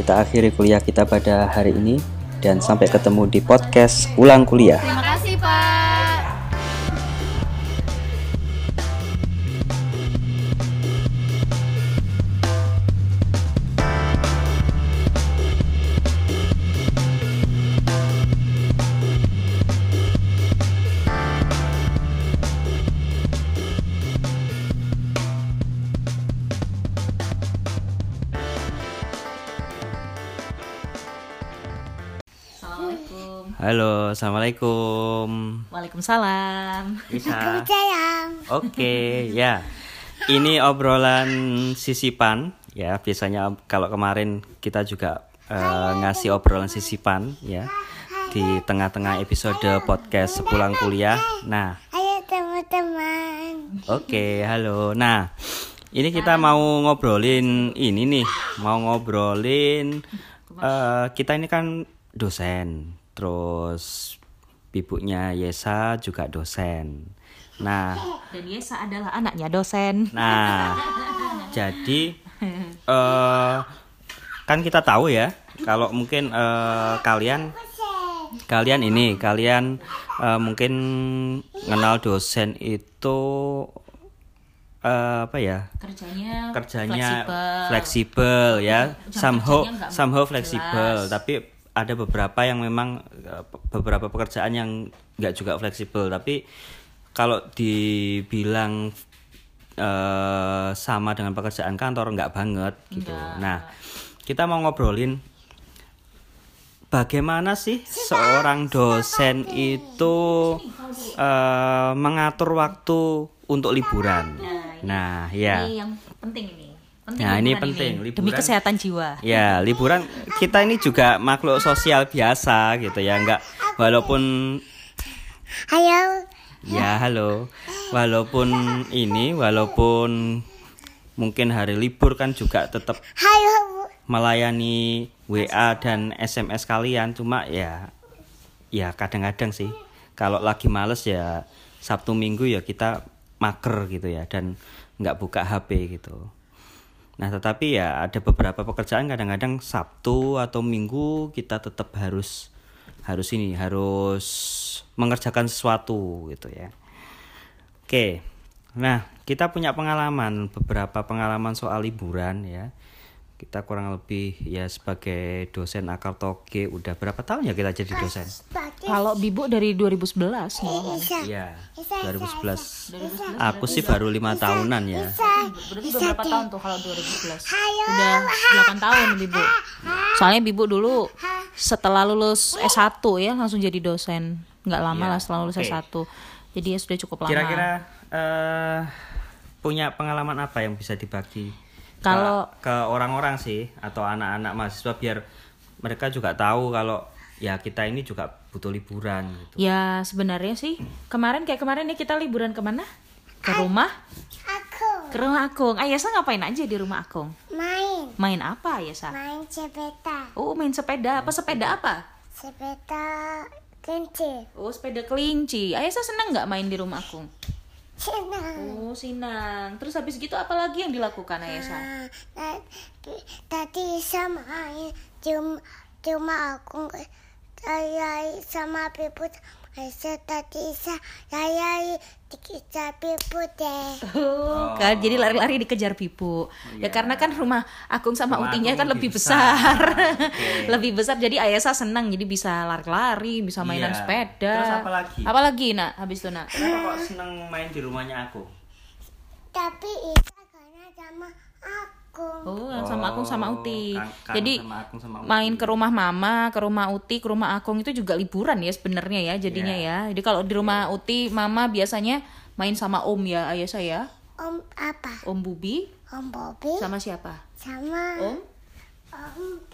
kita akhiri kuliah kita pada hari ini dan sampai ketemu di podcast Pulang Kuliah. Terima kasih Pak. Assalamualaikum. Waalaikumsalam. Bisa. sayang. Oke, ya. Ini obrolan sisipan ya. Biasanya kalau kemarin kita juga eh, ngasih obrolan sisipan ya di tengah-tengah episode podcast sepulang kuliah. Nah, Ayo teman-teman. Oke, halo. Nah, ini kita mau ngobrolin ini nih, mau ngobrolin eh, kita ini kan dosen, terus ibunya Yesa juga dosen. Nah, Dan Yesa adalah anaknya dosen. nah, jadi eh kan kita tahu ya, kalau mungkin eh, kalian kalian ini kalian eh, mungkin kenal dosen itu eh, apa ya Kerjanya kerjanya fleksibel. fleksibel ya somehow somehow fleksibel tapi ada beberapa yang memang eh, beberapa pekerjaan yang nggak juga fleksibel. Tapi kalau dibilang eh, sama dengan pekerjaan kantor nggak banget gitu. Nah kita mau ngobrolin bagaimana sih seorang dosen itu eh, mengatur waktu untuk liburan? Nah ya Ini yang penting ini. Penting Nah, ini liburan penting. Demi Liburan- kesehatan jiwa. Ya, liburan kita ini juga makhluk sosial biasa gitu ya, enggak walaupun Ayo. ya halo, walaupun ini walaupun mungkin hari libur kan juga tetap. Bu. melayani WA dan SMS kalian cuma ya ya kadang-kadang sih kalau lagi males ya Sabtu Minggu ya kita mager gitu ya dan nggak buka HP gitu. Nah, tetapi ya ada beberapa pekerjaan kadang-kadang Sabtu atau Minggu kita tetap harus harus ini, harus mengerjakan sesuatu gitu ya. Oke. Nah, kita punya pengalaman beberapa pengalaman soal liburan ya. Kita kurang lebih ya sebagai dosen akar toge udah berapa tahun ya kita jadi dosen? Kalau Bibu dari 2011 malah. Isa. Iya, Isa, 2011. Aku sih baru lima tahunan ya. Berarti udah berapa tahun tuh kalau 2011? Ayo. Udah 8 tahun Bibu. Soalnya Bibu dulu setelah lulus S1 ya langsung jadi dosen. Nggak lama Iya, lah setelah lulus oke. S1. Jadi ya sudah cukup lama. Kira-kira eh punya pengalaman apa yang bisa dibagi? Ke- Kalau- ke orang-orang sih atau anak-anak mahasiswa biar mereka juga tahu kalau ya kita ini juga butuh liburan gitu. Ya sebenarnya sih kemarin kayak kemarin nih kita liburan ke mana? Ke rumah? Aku Ke rumah Akung. Ayasa ngapain aja di rumah Akung? main. Main apa Ayasa? Main sepeda. Oh main sepeda. Apa sepeda apa? Sepeda kencil. Oh sepeda kelinci. Ayasa seneng nggak main di rumah Akung? Senang. Oh sinang. Terus habis gitu apa lagi yang dilakukan Ayasa? Nah, tadi- tadi sama cuma cuma aku saya sama piput saya tadi saya dikita piput deh Oh, kan jadi lari-lari dikejar pipu. Ya karena kan rumah Akung sama Rumah Utinya kan lebih besar. besar. Oke. lebih besar jadi Ayasa senang jadi bisa lari-lari, bisa mainan Iya. sepeda. Terus apa lagi? Apa lagi, Nak? Habis itu, Nak. Kenapa kok seneng main di rumahnya aku? tapi itu karena sama aku Oh, sama Akung sama Uti. kan- kan Jadi sama Akung sama Uti. main ke rumah Mama, ke rumah Uti, ke rumah Akung itu juga liburan ya sebenarnya ya jadinya Iya. ya. Jadi kalau di rumah Uti, Mama biasanya main sama Om ya, ayah saya, om apa Om Bubi, om Bobby sama siapa? sama Om?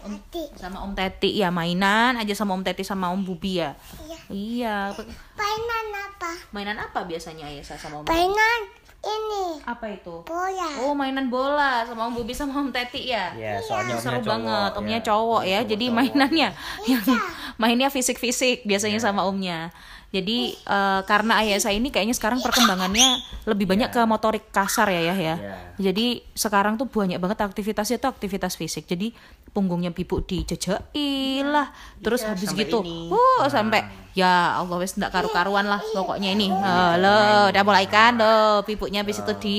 om tadi Sama Om Teti ya mainan aja sama Om Teti sama Om Bubi ya. iya Iya. mainan apa Mainan apa biasanya ayah saya sama Om? mainan ini Apa itu? bola Oh mainan bola sama Om Bubi sama Om Teti ya. Ya, soalnya omnya seru cowok, banget omnya ya. cowok ya jadi Cowok. mainannya yang mainnya fisik-fisik biasanya sama omnya jadi eh, karena saya ini kayaknya sekarang perkembangannya lebih banyak ke motorik kasar ya ya ya. Iya. jadi sekarang tuh banyak banget aktivitasnya tuh aktivitas fisik. Jadi punggungnya bibu dijejaki lah. Terus habis sampai gitu ini. uh sampai ya Allah wes ndak karu-karuan lah pokoknya ini. Halo udah mulai kan loh. Bibunya habis itu di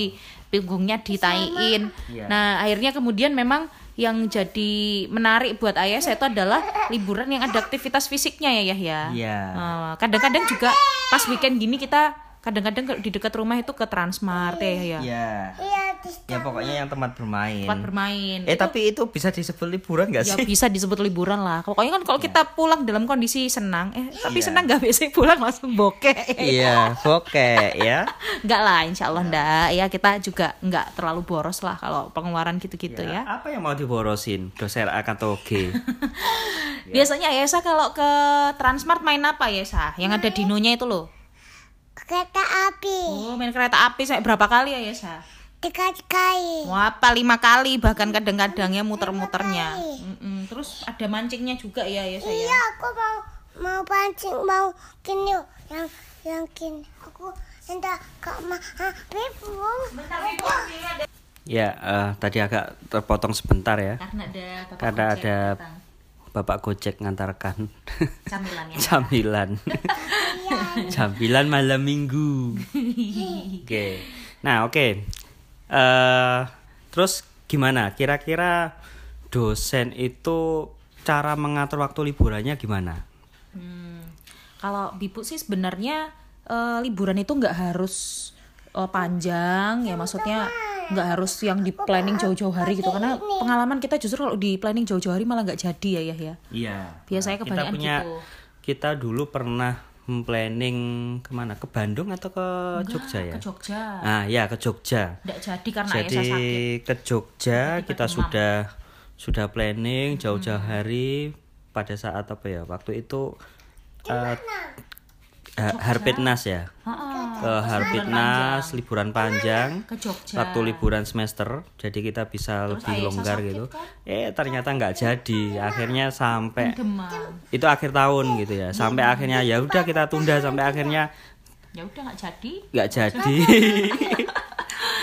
punggungnya ditaiin Iya. nah akhirnya kemudian memang yang jadi menarik buat ayah saya itu adalah liburan yang ada aktivitas fisiknya ya Yahya Iya. Eh, kadang-kadang juga pas weekend gini kita kadang-kadang di dekat rumah itu ke Transmart ya ya Iya. Iya, di Ya pokoknya yang tempat bermain. tempat bermain Eh tapi itu bisa disebut liburan gak ya sih? bisa disebut liburan lah pokoknya kan kalau kita pulang dalam kondisi senang eh tapi Iya. senang nggak biasa pulang langsung bokeh Iya, oke ya. nggak lah insya Allah ndak ya kita juga nggak terlalu boros lah kalau pengeluaran gitu-gitu ya, Apa yang mau diborosin? Dosen akan toge. biasanya Yesa kalau ke Transmart main apa Yesa yang ada dinonya itu loh kereta api. oh main kereta api saya berapa kali ya Yesa Tiga kali. Wah, apa lima kali bahkan kadang-kadangnya muter-muternya. Mm-mm. Terus ada mancingnya juga ya ya saya. Iya, aku mau mau pancing, mau gini yang yang gini. Aku minta ke ma ya, eh, tadi agak terpotong sebentar ya. Karena ada Karena ada datang. Bapak Gojek ngantarkan camilannya. camilan. camilan malam minggu. Oke. Nah, oke. Eh terus gimana? Kira-kira dosen itu cara mengatur waktu liburannya gimana? Hmm, Kalau Bibu sih sebenarnya eh, liburan itu nggak harus eh, panjang ya maksudnya nggak harus yang di planning jauh-jauh hari gitu karena pengalaman kita justru kalau di planning jauh-jauh hari malah nggak jadi ya ya ya. Iya. Biasanya kita kebanyakan punya gitu. kita dulu pernah planning ke mana? Ke Bandung atau ke Jogja ya? Ke Jogja. Ah, ya ke Jogja. Nggak jadi karena Jadi sakit. ke Jogja Tiba-tiba kita demam. sudah sudah planning jauh-jauh hari pada saat apa ya? Waktu itu eh ha- Harpitnas ya. Heeh. Ke Harpitnas liburan panjang. Ke Jogja. Waktu liburan semester, jadi kita bisa lebih Ayesa longgar gitu. kan? Eh ternyata nggak jadi. Akhirnya sampai Demam. itu akhir tahun gitu ya. Sampai akhirnya ya udah kita tunda sampai akhirnya Ya udah nggak jadi. nggak jadi.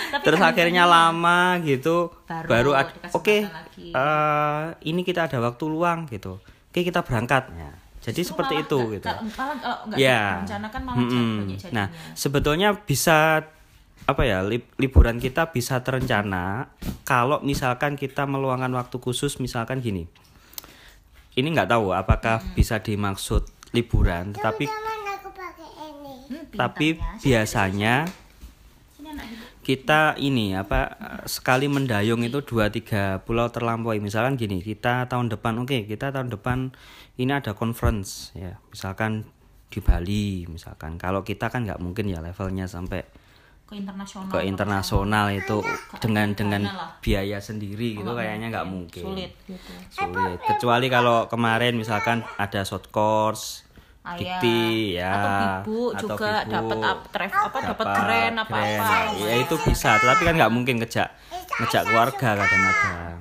Tapi Terus kan akhirnya lama gitu, Baru baru, oke, kesempatan lagi. eh, ini kita ada waktu luang gitu, oke kita berangkat. Ya. Jadi Justru seperti malah itu nggak- gitu. Kalau, malah kalau nggak Ya. malah jadi banyak jadinya. Nah, sebetulnya bisa apa ya lib- liburan kita bisa terencana kalau misalkan kita meluangkan waktu khusus misalkan gini. Ini nggak tahu apakah bisa dimaksud liburan, tapi pakai ini. Hmm, tapi pintarnya. biasanya kita ini apa sekali mendayung itu dua tiga pulau terlampaui misalkan gini kita tahun depan oke kita tahun depan ini ada conference ya misalkan di Bali misalkan kalau kita kan nggak mungkin ya levelnya sampai ke internasional. ke internasional itu dengan dengan dana lah. biaya sendiri gitu Nggak kayaknya nggak mungkin Sulit gitu. sulit kecuali kalau kemarin misalkan ada short course Ah, dikti ya. ya Atau bibu atau juga dapat apa dapat keren apa keren. apa. ya itu bisa tapi kan nggak mungkin ngejak ngejak keluarga kadang-kadang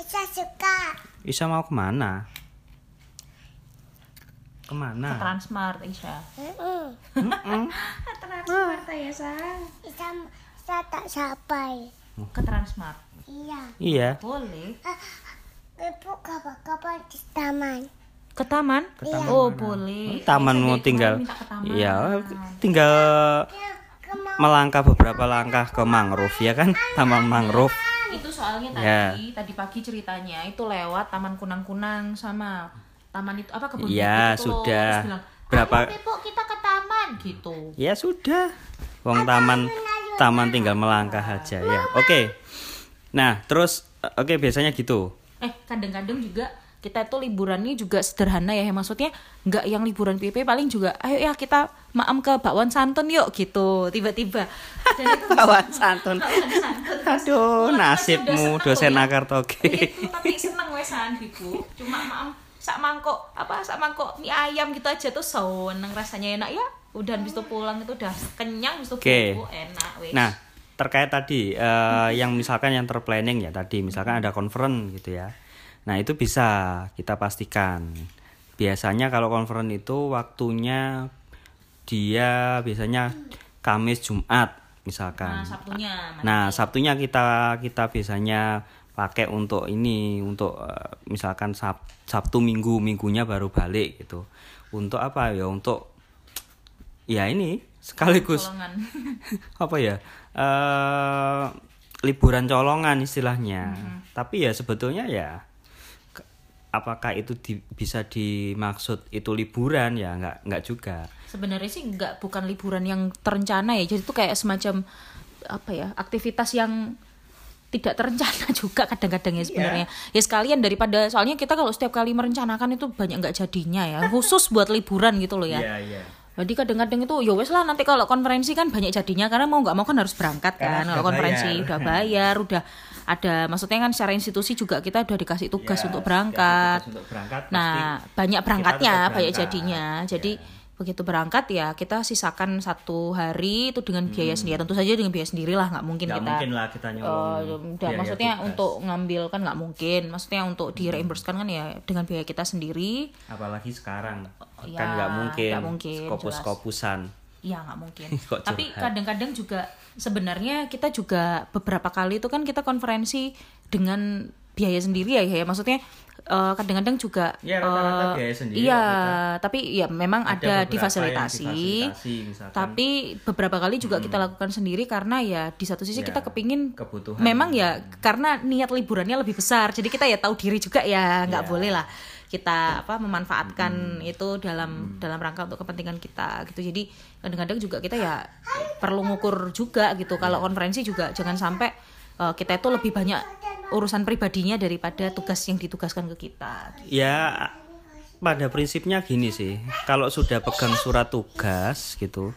Saya suka. Isa mau ke mana Ke ke mana Transmart Isya. Mm-mm. Transmart ya. Saya, saya tak sampai. Ke Transmart. Iya. iya Boleh. Ibu kapan kapan di taman? Ke taman? Oh, boleh. taman Saya mau tinggal ke taman. iya tinggal Ya, melangkah beberapa langkah ke mangrove ya kan taman mangrove itu soalnya tadi Ya. tadi pagi ceritanya itu lewat taman kunang-kunang sama taman itu apa kebun Iya, itu sudah. Terus bilang, Berapa- "Ayo, Pipo, kita ke taman gitu. Ya sudah. Wong taman taman tinggal melangkah aja ya. Oke. Nah terus oke biasanya gitu. Eh kadang-kadang juga kita tuh liburannya juga sederhana ya maksudnya nggak yang liburan PP paling juga ayo ya kita maam ke bakwan santun yuk gitu tiba-tiba. Itu Bakwan santun. Aduh nasibmu dosen ya. akar toge Gitu, tapi seneng wesan ibu. Cuma maam sak mangkok apa sak mangkok mie ayam gitu aja tuh seneng rasanya enak ya udah habis itu pulang itu udah kenyang habis itu bobo, enak wes Nah, terkait tadi eh, yang misalkan yang terplanning ya tadi, misalkan ada conference gitu ya. Nah, itu bisa kita pastikan. Biasanya kalau conference itu waktunya dia biasanya Kamis Jumat misalkan. nah sabtunya Nah, Sabtunya kita kita biasanya pakai untuk ini untuk eh, misalkan Sab- Sabtu Minggu minggunya baru balik gitu. Untuk apa? Ya untuk ya ini sekaligus. Apa ya? Eh liburan colongan istilahnya. Tapi ya sebetulnya ya apakah itu di- bisa dimaksud itu liburan? Ya nggak nggak juga. Sebenarnya sih nggak bukan liburan yang terencana ya. Jadi itu kayak semacam apa ya aktivitas yang tidak terencana juga kadang-kadang ya sebenarnya. Ya sekalian daripada soalnya kita kalau setiap kali merencanakan itu banyak nggak jadinya ya. Khusus buat liburan gitu loh ya. iya Jadi kadang-kadang itu ya wes lah nanti kalau konferensi kan banyak jadinya karena mau nggak mau kan harus berangkat Karena kan. Kalau sudah konferensi bayar. udah bayar, udah ada maksudnya kan secara institusi juga kita udah dikasih tugas Ya, untuk berangkat. tugas untuk berangkat Nah, banyak berangkatnya, tetap banyak berangkat. jadinya. Jadi Ya. Begitu berangkat ya kita sisakan satu hari itu dengan biaya sendiri. Tentu saja dengan biaya sendiri lah, nggak mungkin Hmm. nggak kita. mungkin lah kita eh, nyolong udah, biaya maksudnya tugas. untuk ngambil kan nggak mungkin. Maksudnya untuk di reimbursekan kan ya dengan biaya kita sendiri. apalagi sekarang Ya, kan nggak mungkin, nggak mungkin, skopus jelas. skopusan Ya nggak mungkin. Tapi kadang-kadang juga sebenarnya kita juga beberapa kali itu kan kita konferensi dengan biaya sendiri ya, ya. maksudnya eh, kadang-kadang juga Ya, biaya sendiri Iya, tapi ya memang ada, yang difasilitasi. difasilitasi. Tapi beberapa kali juga kita lakukan sendiri karena ya di satu sisi Ya, kita kepingin kebutuhan. memang ya karena niat liburannya lebih besar. Jadi kita ya tahu diri juga ya nggak Ya. boleh lah kita apa memanfaatkan itu dalam dalam rangka untuk kepentingan kita gitu. Jadi kadang-kadang juga kita ya perlu ngukur juga gitu. Kalau konferensi juga jangan sampai eh, kita itu lebih banyak urusan pribadinya daripada tugas yang ditugaskan ke kita. ya pada prinsipnya gini sih. Kalau sudah pegang surat tugas gitu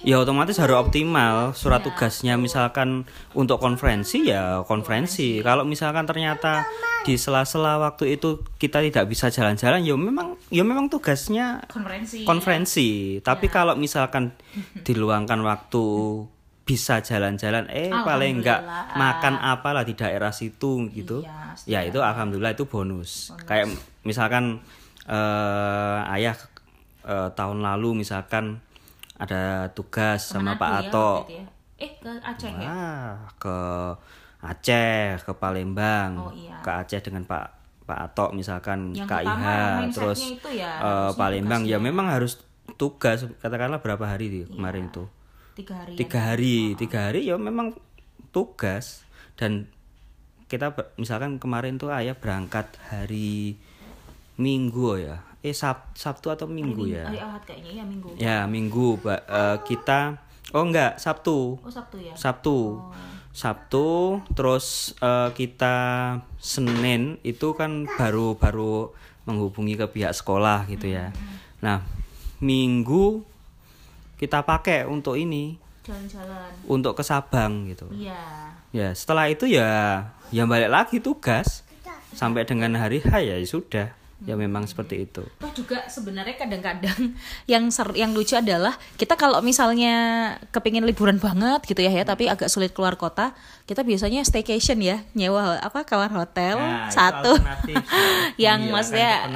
ya otomatis harus optimal surat tugasnya. Misalkan untuk konferensi ya konferensi. Kalau misalkan ternyata di sela-sela waktu itu kita tidak bisa jalan-jalan ya memang ya memang tugasnya Konferensi. konferensi. Tapi kalau misalkan diluangkan waktu bisa jalan-jalan eh paling enggak makan apalah di daerah situ gitu. Iya, ya itu alhamdulillah itu bonus, kayak misalkan eh, ayah eh, tahun lalu misalkan ada tugas sama Manado Pak ya, Ato. itu ya. Eh ke Aceh ya. Wah, ke Aceh ke Palembang Oh, iya. ke Aceh dengan Pak Pak Ato misalkan Yang KIH mindsetnya terus itu ya, harusnya Palembang. ya tugasnya. memang harus tugas katakanlah berapa hari di kemarin itu Tiga hari. tiga hari tiga hari ya memang tugas. Dan kita misalkan kemarin tuh ayah berangkat hari Minggu ya. Eh Sab- Sabtu atau Minggu ya? Hari Ahad kayaknya ya minggu. ya Minggu Ba- eh, kita oh enggak Sabtu. Oh Sabtu ya. Sabtu. Sabtu terus eh, kita Senin itu kan baru baru menghubungi ke pihak sekolah gitu ya. Nah Minggu kita pakai untuk ini Jalan-jalan. untuk ke Sabang gitu Iya. ya setelah itu ya ya balik lagi tugas sampai dengan hari H ya sudah ya memang seperti itu Toh juga sebenarnya kadang-kadang yang ser yang lucu adalah kita kalau misalnya kepingin liburan banget gitu ya ya tapi agak sulit keluar kota kita biasanya staycation ya nyewa apa kamar hotel Nah, satu ya. yang Menghilangkan maksudnya eh,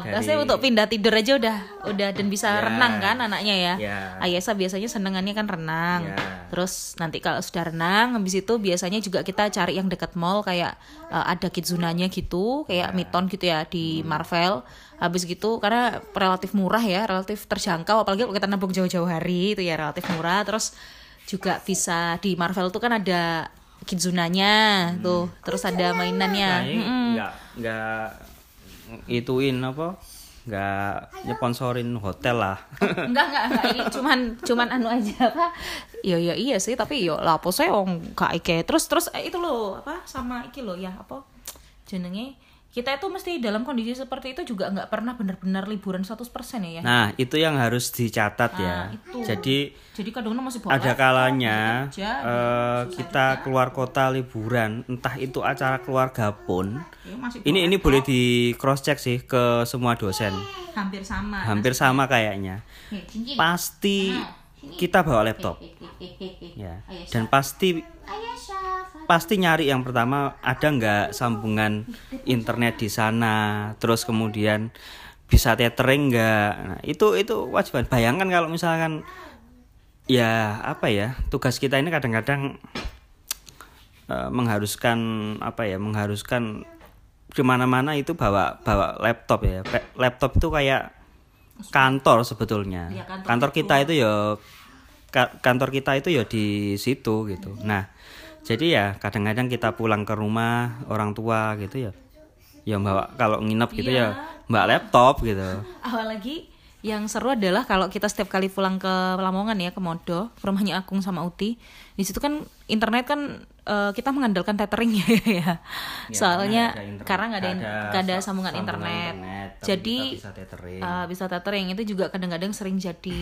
dari- maksudnya untuk pindah tidur aja udah udah dan bisa Ya. renang kan anaknya ya Ya. Ayesa biasanya senengannya kan renang Ya. terus nanti kalau sudah renang habis itu biasanya juga kita cari yang dekat mall kayak eh, ada kidzunanya gitu kayak Miton gitu ya di Hmm. Marvel habis gitu karena relatif murah ya relatif terjangkau apalagi kalau kita nabung jauh-jauh hari itu ya relatif murah terus juga bisa di Marvel tuh kan ada kidzunanya tuh terus ada mainannya Hmm. Nah, ini Mm-mm. nggak nggak ituin apa nggak nyeponsorin hotel lah enggak enggak enggak ini cuman cuman anu aja apa iya iya iya sih tapi yo lah apa saya wong gak ike terus terus eh, itu loh apa sama iki loh ya apa jenenge kita itu mesti dalam kondisi seperti itu juga nggak pernah benar-benar liburan 100% ya ya. Nah itu yang harus dicatat ya. Nah, itu. jadi jadi kadang masih ada kalanya kerja, eh, kita keluar kota liburan entah itu acara keluarga pun ya masih ini ini boleh di cross check sih ke semua dosen. Hampir sama hampir sama kayaknya. Cincin. pasti kita bawa laptop. Ya. Dan pasti pasti nyari yang pertama ada nggak sambungan internet di sana? Terus kemudian bisa tethering nggak? Nah, itu itu wajiban. Bayangkan kalau misalkan ya apa ya tugas kita ini kadang-kadang eh, mengharuskan apa ya mengharuskan ke mana-mana itu bawa bawa laptop ya. Laptop itu kayak kantor sebetulnya. Iya, kantor kantor kita itu ya ka- kantor kita itu ya di situ gitu. Nah jadi ya kadang-kadang kita pulang ke rumah orang tua gitu ya ya bawa kalau nginep gitu ya mbak laptop gitu. Apalagi yang seru adalah kalau kita setiap kali pulang ke Lamongan ya ke Modo, ke rumahnya Agung sama Uti, di situ kan internet kan eh, kita mengandalkan tethering ya, ya. Soalnya ada internet, karena nggak ada nggak ada ada sa- sambungan sambungan internet. internet, Jadi bisa tethering. eh, bisa tethering itu juga kadang-kadang sering jadi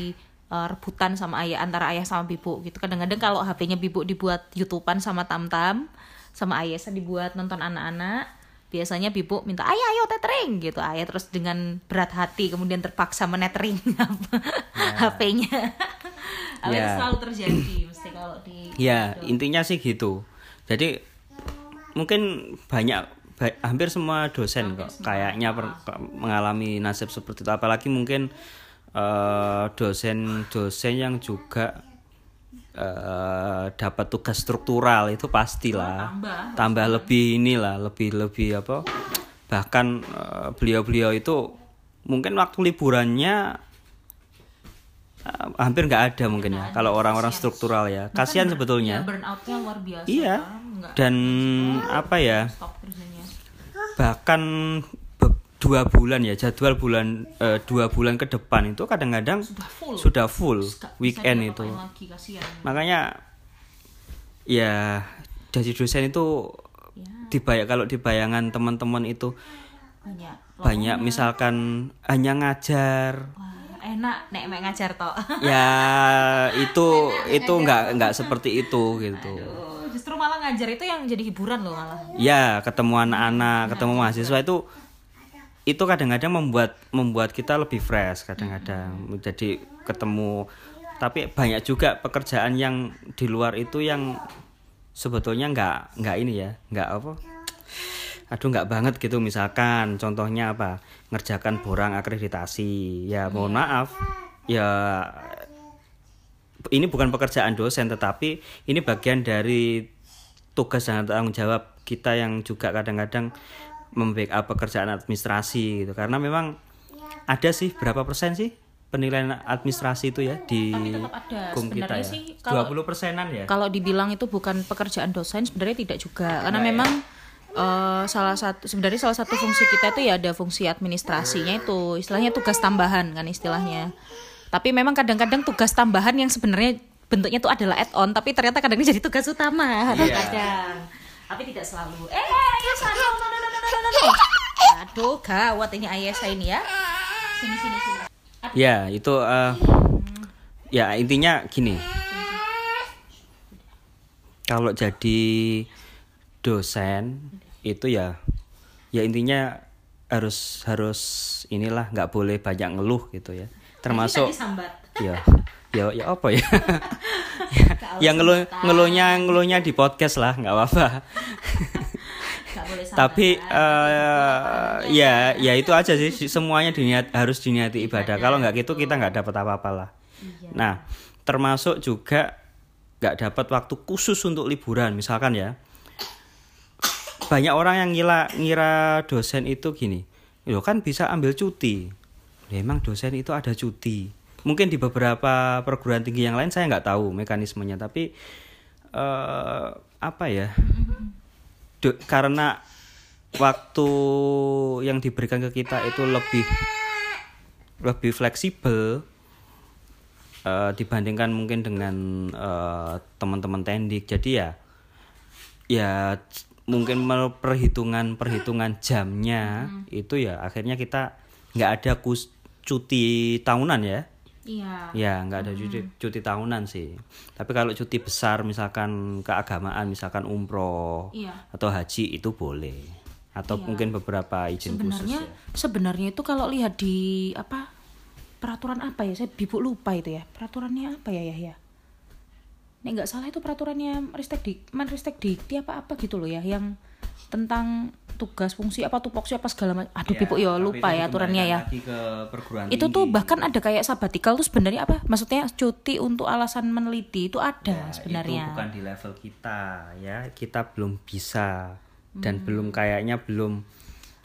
eh, rebutan sama ayah antara ayah sama bibu gitu. Kadang-kadang kalau HP-nya bibu dibuat YouTubean sama tam-tam, sama ayah dibuat nonton anak-anak, biasanya bibu minta ayah ayo tethering gitu. Ayah terus dengan berat hati kemudian terpaksa menetering HP-nya Hal itu Ya. selalu terjadi mesti kalau di Ya, intinya sih gitu. Jadi mungkin banyak ba- hampir semua dosen kok kayaknya per- mengalami nasib seperti itu. Apalagi mungkin eh, dosen-dosen yang juga eh, dapat tugas struktural itu pastilah. Tambah. tambah lebih inilah lebih lebih apa bahkan eh, beliau-beliau itu mungkin waktu liburannya eh, hampir nggak ada mungkin ya kalau orang-orang struktural ya. Kasihan ya, sebetulnya. burnoutnya luar biasa iya kan? Dan apa ya bahkan dua bulan ya jadwal bulan eh, dua bulan ke depan itu kadang-kadang sudah full? sudah full bisa weekend itu. lagi? Kasihan. Makanya ya jadi dosen itu ya. dibayar kalau di bayangan teman-teman itu banyak banyak misalkan hanya ngajar. Wah, enak nek mek ngajar tok ya itu itu nggak nggak seperti itu gitu. Aduh, justru malah ngajar itu yang jadi hiburan loh malah. Ya ketemu anak-anak ketemu mahasiswa itu itu kadang-kadang membuat membuat kita lebih fresh kadang-kadang. Jadi ketemu tapi banyak juga pekerjaan yang di luar itu yang sebetulnya nggak nggak ini ya nggak apa aduh nggak banget gitu. Misalkan contohnya apa? Ngerjakan borang akreditasi. Ya mohon maaf. Ya ini bukan pekerjaan dosen tetapi ini bagian dari tugas dan tanggung jawab kita yang juga kadang-kadang membackup pekerjaan administrasi gitu. Karena memang ada sih berapa persen sih penilaian administrasi itu ya di kum kita ya? sih kalau- 20 persenan ya? kalau dibilang itu bukan pekerjaan dosen sebenarnya tidak juga. Karena memang eh, salah satu sebenarnya salah satu fungsi kita itu ya ada fungsi administrasinya itu. Istilahnya tugas tambahan kan istilahnya. Tapi memang kadang-kadang tugas tambahan yang sebenarnya bentuknya itu adalah add-on tapi ternyata kadang jadi tugas utama. Kadang tapi tidak selalu. Eh ayo sana aduh gawat ini ayah saya ini ya sini sini sini Ya, itu eh, ya intinya gini. Kalau jadi dosen itu ya ya intinya harus harus inilah nggak boleh banyak ngeluh gitu ya. Termasuk ya ya ya apa ya? yang ngeluh ngeluhnya ngeluhnya di podcast lah nggak apa-apa. Boleh. Tapi eh ya ya itu aja sih semuanya diniat harus diniati ibadah. Kalau nggak gitu kita nggak dapat apa-apa lah. Nah termasuk juga nggak dapat waktu khusus untuk liburan misalkan ya. Banyak orang yang ngira ngira dosen itu gini, lo kan bisa ambil cuti. Ya, emang dosen itu ada cuti. Mungkin di beberapa perguruan tinggi yang lain saya nggak tahu mekanismenya, tapi eh apa ya? Do- karena waktu yang diberikan ke kita itu lebih lebih fleksibel eh, dibandingkan mungkin dengan eh, teman-teman tendik jadi ya ya mungkin perhitungan perhitungan jamnya itu ya akhirnya kita nggak ada kus- cuti tahunan ya iya Ya, nggak ada cuti, cuti tahunan sih. Tapi kalau cuti besar, misalkan keagamaan, misalkan umroh Iya. atau haji itu boleh. Atau mungkin beberapa izin khusus. sebenarnya Ya. sebenarnya itu kalau lihat di apa peraturan apa ya saya bibuk lupa itu ya peraturannya apa ya ya ya nek nggak salah itu peraturannya Ristek di Menristek Dikti apa apa gitu loh ya yang tentang tugas fungsi apa tupoksi apa segala macam. Aduh Ya, pipuk ya tapi lupa ya aturannya ya. itu tinggi. tuh bahkan ada kayak sabatikal tuh sebenarnya apa? Maksudnya cuti untuk alasan meneliti itu ada Ya, sebenarnya. itu bukan di level kita ya. Kita belum bisa dan Hmm. belum kayaknya belum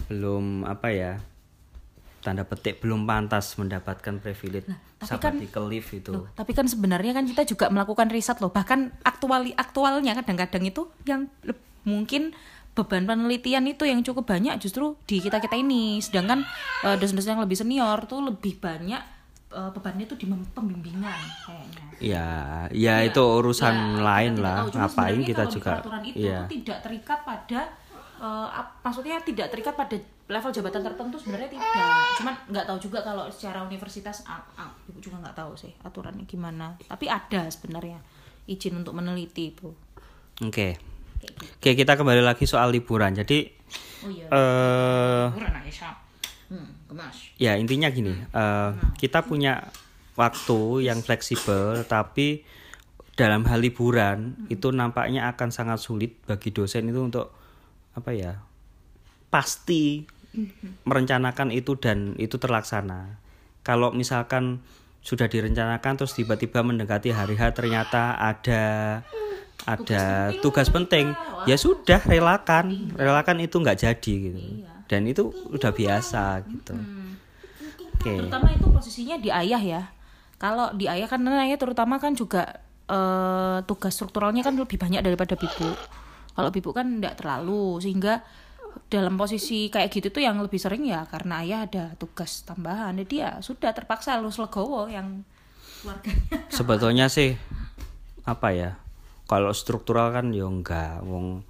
belum apa ya tanda petik belum pantas mendapatkan privilege tapi kan- leave itu. Loh, tapi kan sebenarnya kan kita juga melakukan riset loh. Bahkan aktuali aktualnya kadang-kadang itu yang mungkin beban penelitian itu yang cukup banyak justru di kita kita ini. Sedangkan eh, dosen-dosen yang lebih senior tuh lebih banyak eh, bebannya tuh di pembimbingan kayaknya. Ya ya itu urusan Ya, lain kita lah. tahu. Ngapain kita juga peraturan itu ya tuh tidak terikat pada ap- maksudnya tidak terikat pada level jabatan tertentu sebenarnya tidak. Cuman nggak tahu juga kalau secara universitas ah, ah, ibu juga nggak tahu sih aturannya gimana. Tapi ada sebenarnya izin untuk meneliti itu oke. gitu oke kita kembali lagi soal liburan. Jadi oh iya. hmm kemas ya intinya gini eh, kita punya waktu yang fleksibel tapi dalam hal liburan itu nampaknya akan sangat sulit bagi dosen itu untuk apa ya pasti merencanakan itu dan itu terlaksana. Kalau misalkan sudah direncanakan terus tiba-tiba mendekati hari H ternyata ada ada tugas penting. Ya sudah relakan. Relakan itu nggak jadi gitu. Dan itu udah biasa gitu. Oke. Terutama itu posisinya di ayah ya. Kalau di ayah kan ayah terutama kan juga eh, tugas strukturalnya kan lebih banyak daripada bibu. Kalau bibu kan tidak terlalu. Sehingga dalam posisi kayak gitu tuh yang lebih sering ya karena ayah ada tugas tambahan. Jadi ya sudah terpaksa harus legowo yang keluarganya. Sebetulnya sih apa ya kalau struktural kan ya enggak. Wong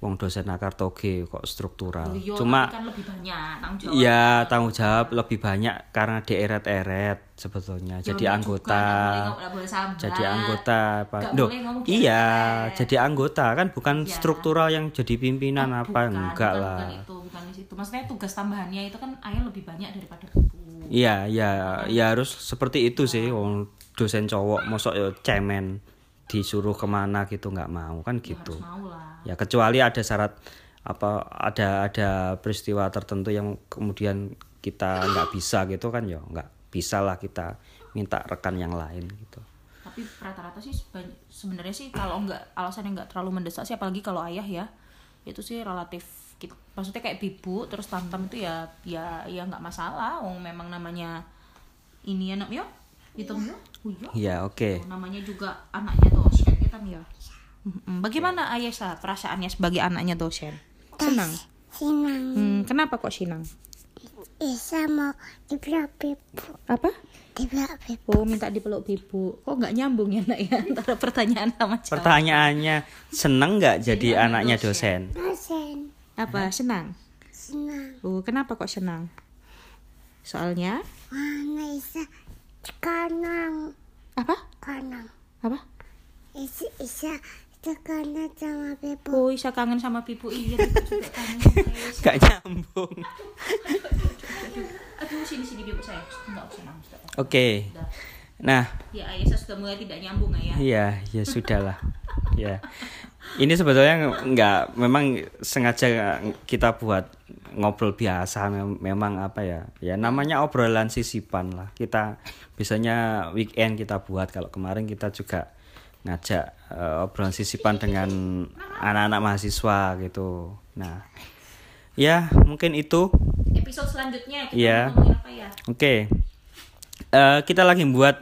wong dosen akar toge kok struktural. Iya, cuma kan lebih banyak tanggung jawab. Ya tanggung jawab lebih banyak karena dieret-eret sebetulnya. Jadi Juga, anggota boleh ngomong- nggak boleh sambat. jadi anggota apa? Ngomong iya jadi anggota kan bukan Iya. struktural yang jadi pimpinan apa bukan, enggak bukan, lah. bukan itu bukan di situ. Maksudnya tugas tambahannya itu kan ayah lebih banyak daripada Iya, ya, ya harus seperti itu sih. Wong dosen cowok, mosok ya cemen disuruh ke mana gitu nggak mau kan gitu. harus mau lah Ya kecuali ada syarat apa ada ada peristiwa tertentu yang kemudian kita nggak bisa gitu kan ya nggak bisa lah kita minta rekan yang lain gitu. tapi rata-rata sih seben- sebenarnya sih kalau nggak alasannya nggak terlalu mendesak sih apalagi kalau ayah ya itu sih relatif gitu. maksudnya kayak bibu terus tantam itu ya ya ya nggak masalah wong memang namanya ini anak yo itu yo Oh, iya. Ya oke. namanya juga anaknya dosen kita ya? Mm-mm. bagaimana Ayesa perasaannya sebagai anaknya dosen? Senang? Sinang hmm, kenapa kok senang? Bisa mau dipeluk pipu apa? Dipeluk pipu oh minta dipeluk bibu kok nggak nyambung ya nak ya antara pertanyaan sama jawab Pertanyaannya seneng nggak jadi anak anaknya dosen. dosen? dosen. Apa senang? Senang. Oh, kenapa kok senang? Soalnya? Mana bisa kanang apa? kanang Apa? bisa bisa kanang sama pipu Oh, Isa kangen sama Pipu. Iya, juga kangen sama Isa. Gak nyambung. Aduh, sini sini saya. Enggak usah nangis. Oke. Udah. Nah, Ya, Ayesa sudah mulai tidak nyambung ya. Iya, ya sudahlah. ya. Ini sebetulnya nggak memang sengaja kita buat ngobrol biasa mem- memang apa ya? Ya namanya obrolan sisipan lah. Kita biasanya weekend kita buat kalau kemarin kita juga ngajak eh, obrolan sisipan dengan anak-anak mahasiswa gitu. Nah, ya mungkin itu Episode selanjutnya kita apa ya? Oke, Eh, kita lagi buat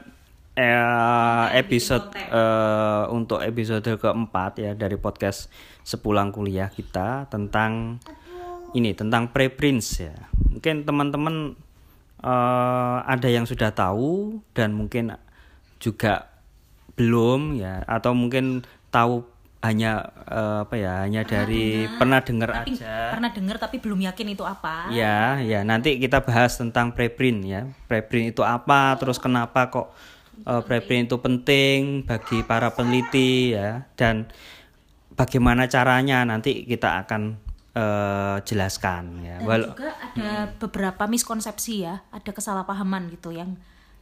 eh, episode eh, untuk episode keempat ya dari podcast sepulang kuliah kita tentang ini tentang preprints ya. Mungkin teman-teman eh, ada yang sudah tahu dan mungkin juga belum ya atau mungkin tahu hanya eh, apa ya hanya dari pernah dengar aja. pernah dengar tapi belum yakin itu apa? Ya, ya nanti kita bahas tentang preprint ya. Preprint itu apa, terus kenapa kok eh, preprint itu penting bagi para peneliti ya dan bagaimana caranya nanti kita akan eh, jelaskan ya. Dan Wal- juga ada beberapa miskonsepsi ya, ada kesalahpahaman gitu yang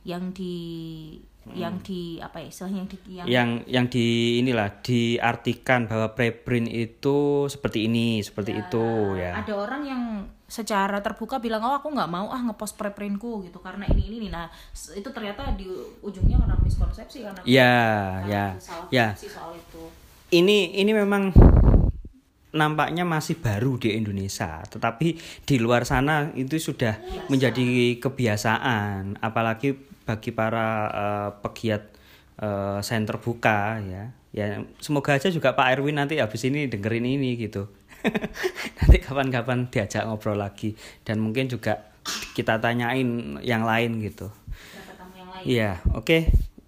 yang di yang di apa ya istilahnya yang di yang yang yang di inilah diartikan bahwa preprint itu seperti ini seperti itu ya. ada orang yang secara terbuka bilang oh aku nggak mau ah ngepost preprintku gitu. Karena ini ini nih nah itu ternyata di ujungnya karena miskonsepsi karena ya karena ya ya. soal itu. Ini ini memang nampaknya masih baru di Indonesia, tetapi di luar sana itu sudah menjadi kebiasaan, apalagi bagi para eh, pegiat eh, sains terbuka ya. Ya semoga aja juga Pak Erwin nanti habis ini dengerin ini gitu. nanti kapan-kapan diajak ngobrol lagi dan mungkin juga kita tanyain yang lain gitu. Iya, oke.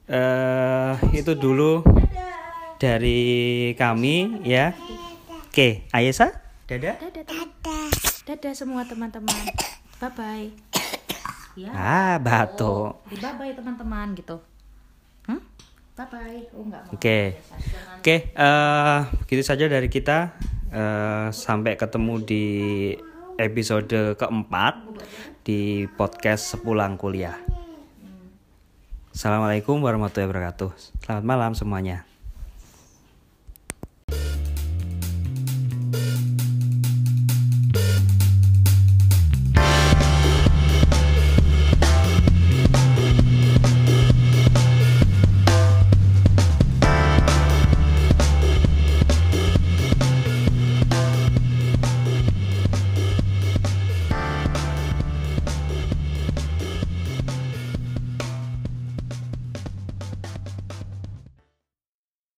Eh itu dulu dari kami ya. Oke, Ayesa, dadah. dadah teman dadah semua teman-teman bye bye ya Ah, batuk. di bye bye teman-teman gitu hmm? bye bye oh enggak mau Oke. Oke, eh gitu saja dari kita. Eh sampai ketemu di episode keempat di podcast sepulang kuliah. Assalamualaikum warahmatullahi wabarakatuh. Selamat malam semuanya.